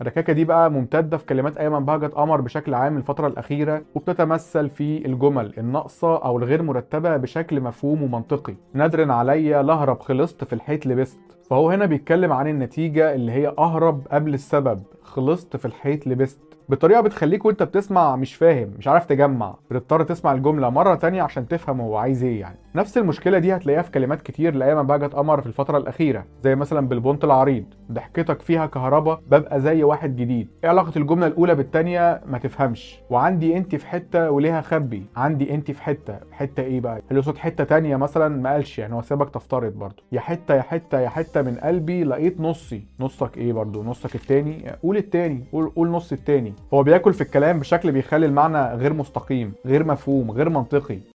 الركاكة دي بقى ممتدة في كلمات أيمن بهجت قمر بشكل عام الفترة الأخيرة وبتتمثل في الجمل الناقصة أو الغير مرتبة بشكل مفهوم ومنطقي. نادر عليا لهرب خلصت في الحيط لبست. فهو هنا بيتكلم عن النتيجة اللي هي أهرب قبل السبب. خلصت في الحيط لبست. بطريقة بتخليك وانت بتسمع مش فاهم مش عارف تجمع. بتضطر تسمع الجملة مرة تانية عشان تفهم هو عايز إيه يعني. نفس المشكلة دي هتلاقيها في كلمات كتير لايمن بهجت قمر في الفترة الأخيرة زي مثلا بالبونت العريض. ضحكتك فيها كهربا ببقى زي واحد جديد. إيه علاقة الجملة الأولى بالتانية؟ ما تفهمش. وعندي انت في حتة وليها خبي. عندي انت في حتة. حتة إيه بقى؟ اللي يقصد حتة تانية مثلا ما قالش يعني هو سابك تفترض برضه. يا حتة يا حتة يا حتة من قلبي لقيت نصي. نصك إيه برضه؟ نصك التاني؟ قول التاني قول قول نص التاني. هو بياكل في الكلام بشكل بيخلي المعنى غير مستقيم غير مفهوم غير منطقي.